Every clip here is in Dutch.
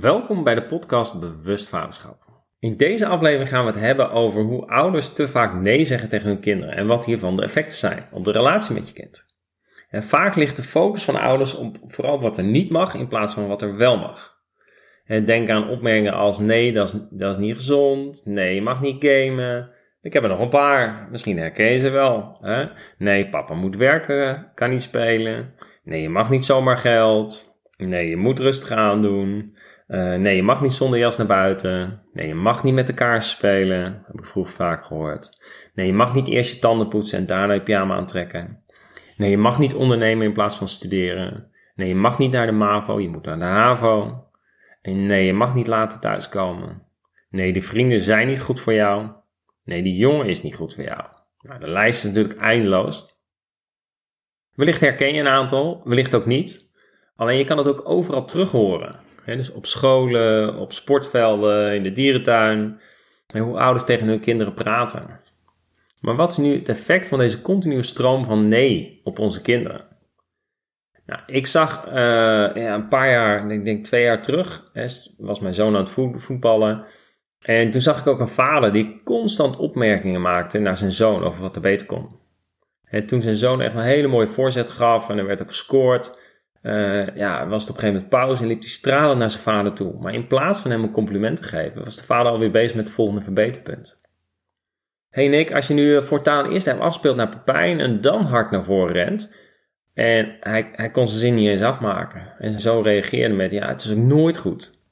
Welkom bij de podcast Bewust Vaderschap. In deze aflevering gaan we het hebben over hoe ouders te vaak nee zeggen tegen hun kinderen en wat hiervan de effecten zijn op de relatie met je kind. En vaak ligt de focus van ouders op vooral wat er niet mag in plaats van wat er wel mag. En denk aan opmerkingen als nee, dat is, dat is niet gezond, nee, je mag niet gamen. Ik heb er nog een paar, misschien herken je ze wel. Hè? Nee, papa moet werken, kan niet spelen. Nee, je mag niet zomaar geld. Nee, je moet rustig aandoen. Uh, nee, je mag niet zonder jas naar buiten. Nee, je mag niet met de kaars spelen. Heb ik vroeger vaak gehoord. Nee, je mag niet eerst je tanden poetsen en daarna je pyjama aantrekken. Nee, je mag niet ondernemen in plaats van studeren. Nee, je mag niet naar de MAVO, je moet naar de HAVO. En nee, je mag niet later thuiskomen. Nee, de vrienden zijn niet goed voor jou. Nee, die jongen is niet goed voor jou. Nou, de lijst is natuurlijk eindeloos. Wellicht herken je een aantal, wellicht ook niet. Alleen je kan het ook overal terug horen dus op scholen, op sportvelden, in de dierentuin. En hoe ouders tegen hun kinderen praten. Maar wat is nu het effect van deze continue stroom van nee op onze kinderen? Nou, ik zag uh, ja, een paar jaar, ik denk twee jaar terug, hè, was mijn zoon aan het voetballen. En toen zag ik ook een vader die constant opmerkingen maakte naar zijn zoon over wat er beter kon. En toen zijn zoon echt een hele mooie voorzet gaf en er werd ook gescoord, uh, ja, was het op een gegeven moment pauze en liep hij stralend naar zijn vader toe. Maar in plaats van hem een compliment te geven, was de vader alweer bezig met het volgende verbeterpunt. hey Nick, als je nu eh, voortaan eerst even afspeelt naar Pepijn en dan hard naar voren rent. En hij, hij kon zijn zin niet eens afmaken. En zo reageerde met, ja, het is ook nooit goed.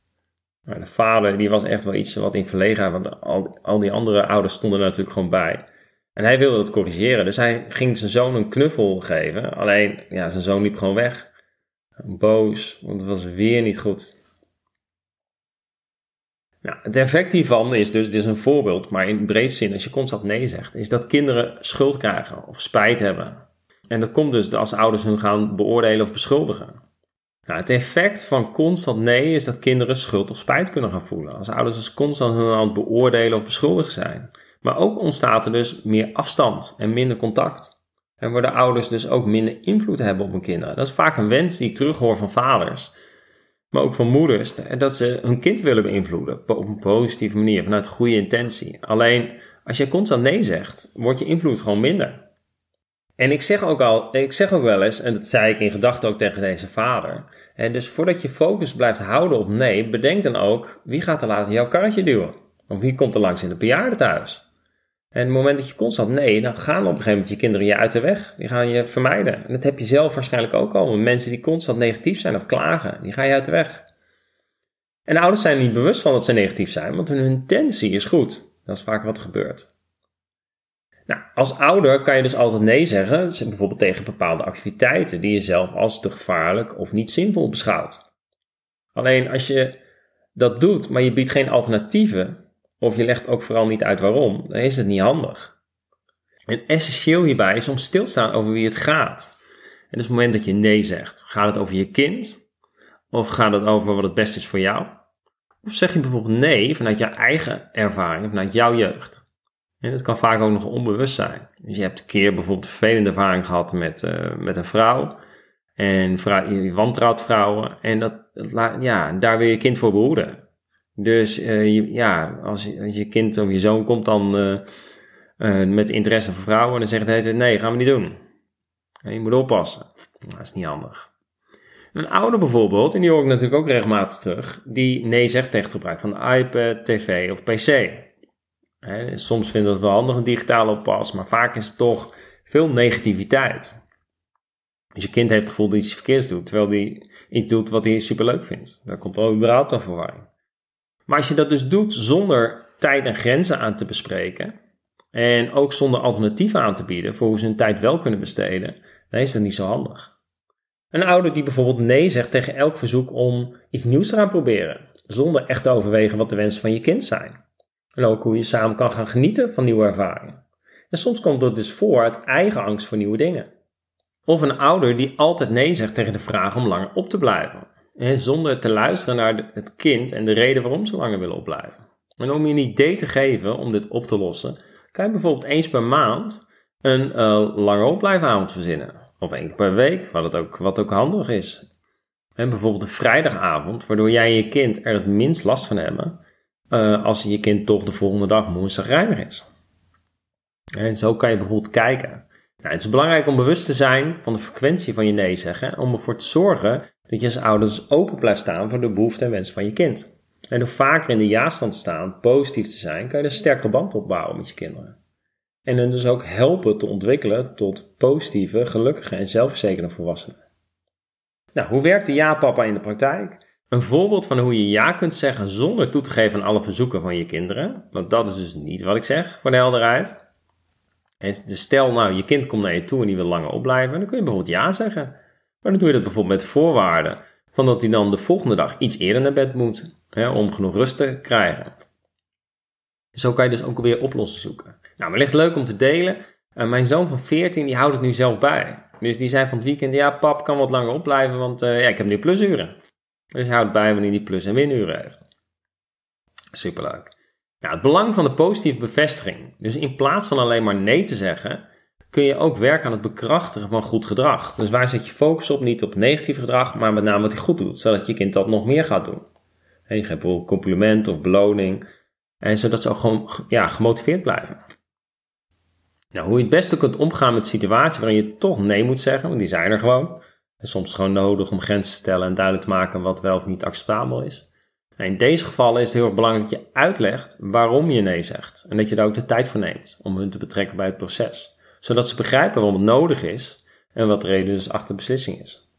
Maar de vader, die was echt wel iets wat in verlegenheid, want al, al die andere ouders stonden er natuurlijk gewoon bij. En hij wilde het corrigeren, dus hij ging zijn zoon een knuffel geven. Alleen, ja, zijn zoon liep gewoon weg boos, want het was weer niet goed. Nou, het effect hiervan is dus, dit is een voorbeeld, maar in breed zin, als je constant nee zegt, is dat kinderen schuld krijgen of spijt hebben. En dat komt dus als ouders hun gaan beoordelen of beschuldigen. Nou, het effect van constant nee is dat kinderen schuld of spijt kunnen gaan voelen. Als ouders dus constant hun aan het beoordelen of beschuldigen zijn. Maar ook ontstaat er dus meer afstand en minder contact. En worden ouders dus ook minder invloed hebben op hun kinderen. Dat is vaak een wens die ik terughoor van vaders, maar ook van moeders, dat ze hun kind willen beïnvloeden op een positieve manier, vanuit goede intentie. Alleen als je constant nee zegt, wordt je invloed gewoon minder. En ik zeg ook al, ik zeg ook wel eens, en dat zei ik in gedachten ook tegen deze vader. En dus voordat je focus blijft houden op nee, bedenk dan ook wie gaat er later jouw karretje duwen? Of wie komt er langs in de bejaardentehuis? En het moment dat je constant nee, dan gaan op een gegeven moment je kinderen je uit de weg. Die gaan je vermijden. En dat heb je zelf waarschijnlijk ook al. Mensen die constant negatief zijn of klagen, die ga je uit de weg. En ouders zijn er niet bewust van dat ze negatief zijn, want hun intentie is goed. Dat is vaak wat er gebeurt. Nou, als ouder kan je dus altijd nee zeggen, bijvoorbeeld tegen bepaalde activiteiten die je zelf als te gevaarlijk of niet zinvol beschouwt. Alleen als je dat doet, maar je biedt geen alternatieven, of je legt ook vooral niet uit waarom, dan is het niet handig. En essentieel hierbij is om stil te staan over wie het gaat. En dus het moment dat je nee zegt, gaat het over je kind? Of gaat het over wat het beste is voor jou? Of zeg je bijvoorbeeld nee vanuit je eigen ervaring, vanuit jouw jeugd? En dat kan vaak ook nog onbewust zijn. Dus je hebt een keer bijvoorbeeld een vervelende ervaring gehad met, uh, met een vrouw. En je wantrouwt vrouwen. En dat, dat, ja, daar wil je kind voor behoeden. Dus uh, ja, als je, als je, kind of je zoon komt dan uh, uh, met interesse voor vrouwen, dan zegt hij nee, gaan we niet doen. En je moet oppassen. Dat is niet handig. Een ouder bijvoorbeeld, en die hoor ik natuurlijk ook regelmatig terug, die nee zegt tegen het gebruik van iPad, tv of pc. Soms vinden we het wel handig een digitale oppas, maar vaak is het toch veel negativiteit. Dus je kind heeft het gevoel dat hij iets verkeerds doet, terwijl hij iets doet wat hij superleuk vindt. Daar komt ook überhaupt een verwarring. Maar als je dat dus doet zonder tijd en grenzen aan te bespreken, en ook zonder alternatieven aan te bieden voor hoe ze hun tijd wel kunnen besteden, dan is dat niet zo handig. Een ouder die bijvoorbeeld nee zegt tegen elk verzoek om iets nieuws te gaan proberen, zonder echt te overwegen wat de wensen van je kind zijn. En ook hoe je samen kan gaan genieten van nieuwe ervaringen. En soms komt dat dus voor uit eigen angst voor nieuwe dingen. Of een ouder die altijd nee zegt tegen de vraag om langer op te blijven zonder te luisteren naar het kind en de reden waarom ze langer willen opblijven. En om je een idee te geven om dit op te lossen, kan je bijvoorbeeld eens per maand een uh, langer opblijfavond verzinnen. Of één keer per week, wat, ook, wat ook handig is. En bijvoorbeeld een vrijdagavond, waardoor jij en je kind er het minst last van hebben uh, als je kind toch de volgende dag woensdag reinig is. En zo kan je bijvoorbeeld kijken. Nou, het is belangrijk om bewust te zijn van de frequentie van je nee zeggen, om ervoor te zorgen dat je als ouders open blijft staan voor de behoeften en wensen van je kind. En door vaker in de ja-stand te staan, positief te zijn, kan je een sterkere band opbouwen met je kinderen. En hen dus ook helpen te ontwikkelen tot positieve, gelukkige en zelfverzekerde volwassenen. Nou, hoe werkt de ja-papa in de praktijk? Een voorbeeld van hoe je ja kunt zeggen zonder toe te geven aan alle verzoeken van je kinderen. Want dat is dus niet wat ik zeg, voor de helderheid. dus stel nou, je kind komt naar je toe en die wil langer opblijven. Dan kun je bijvoorbeeld ja zeggen. Maar dan doe je dat bijvoorbeeld met voorwaarden. Van dat hij dan de volgende dag iets eerder naar bed moet. Hè, om genoeg rust te krijgen. Zo kan je dus ook weer oplossingen zoeken. Nou, wellicht leuk om te delen. Uh, mijn zoon van 14 die houdt het nu zelf bij. Dus die zei van het weekend, ja pap kan wat langer opblijven, want uh, ja, ik heb nu plusuren. Dus hij houdt bij wanneer hij plus- en winuren heeft. Superleuk. Nou, het belang van de positieve bevestiging. Dus in plaats van alleen maar nee te zeggen, kun je ook werken aan het bekrachtigen van goed gedrag. Dus waar zet je focus op? Niet op negatief gedrag, maar met name wat hij goed doet, zodat je kind dat nog meer gaat doen. En je geeft bijvoorbeeld compliment of beloning, en zodat ze ook gewoon ja, gemotiveerd blijven. Nou, hoe je het beste kunt omgaan met situaties waarin je toch nee moet zeggen, want die zijn er gewoon. En soms is het gewoon nodig om grenzen te stellen en duidelijk te maken wat wel of niet acceptabel is. En in deze gevallen is het heel erg belangrijk dat je uitlegt waarom je nee zegt. En dat je daar ook de tijd voor neemt om hun te betrekken bij het proces. Zodat ze begrijpen waarom het nodig is en wat de reden dus achter de beslissing is.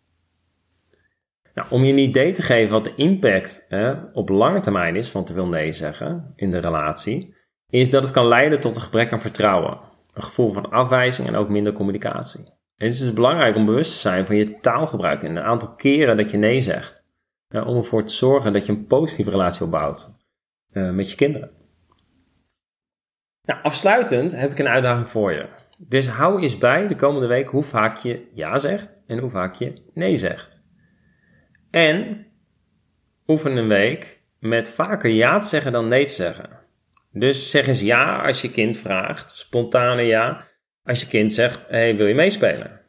Nou, om je een idee te geven wat de impact op lange termijn is van te veel nee zeggen in de relatie, is dat het kan leiden tot een gebrek aan vertrouwen, een gevoel van afwijzing en ook minder communicatie. Het is dus belangrijk om bewust te zijn van je taalgebruik en een aantal keren dat je nee zegt. om ervoor te zorgen dat je een positieve relatie opbouwt uh, met je kinderen. Nou, afsluitend heb ik een uitdaging voor je. Dus hou eens bij de komende week hoe vaak je ja zegt en hoe vaak je nee zegt. En oefen een week met vaker ja te zeggen dan nee te zeggen. Dus zeg eens ja als je kind vraagt, spontane ja. Als je kind zegt, hey, wil je meespelen?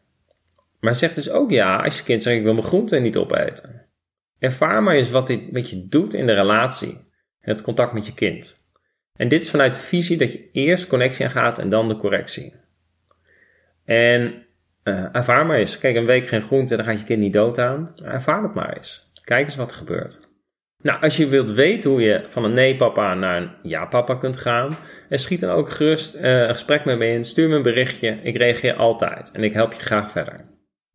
Maar zeg dus ook ja als je kind zegt, ik wil mijn groenten niet opeten. Ervaar maar eens wat, dit, wat je doet in de relatie. Het contact met je kind. En dit is vanuit de visie dat je eerst connectie aangaat en dan de correctie. En uh, ervaar maar eens. Kijk, een week geen groente, dan gaat je kind niet dood aan. Ervaar het maar eens. Kijk eens wat er gebeurt. Nou, als je wilt weten hoe je van een nee-papa naar een ja-papa kunt gaan, en schiet dan ook gerust uh, een gesprek met me in. Stuur me een berichtje. Ik reageer altijd en ik help je graag verder.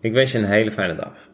Ik wens je een hele fijne dag.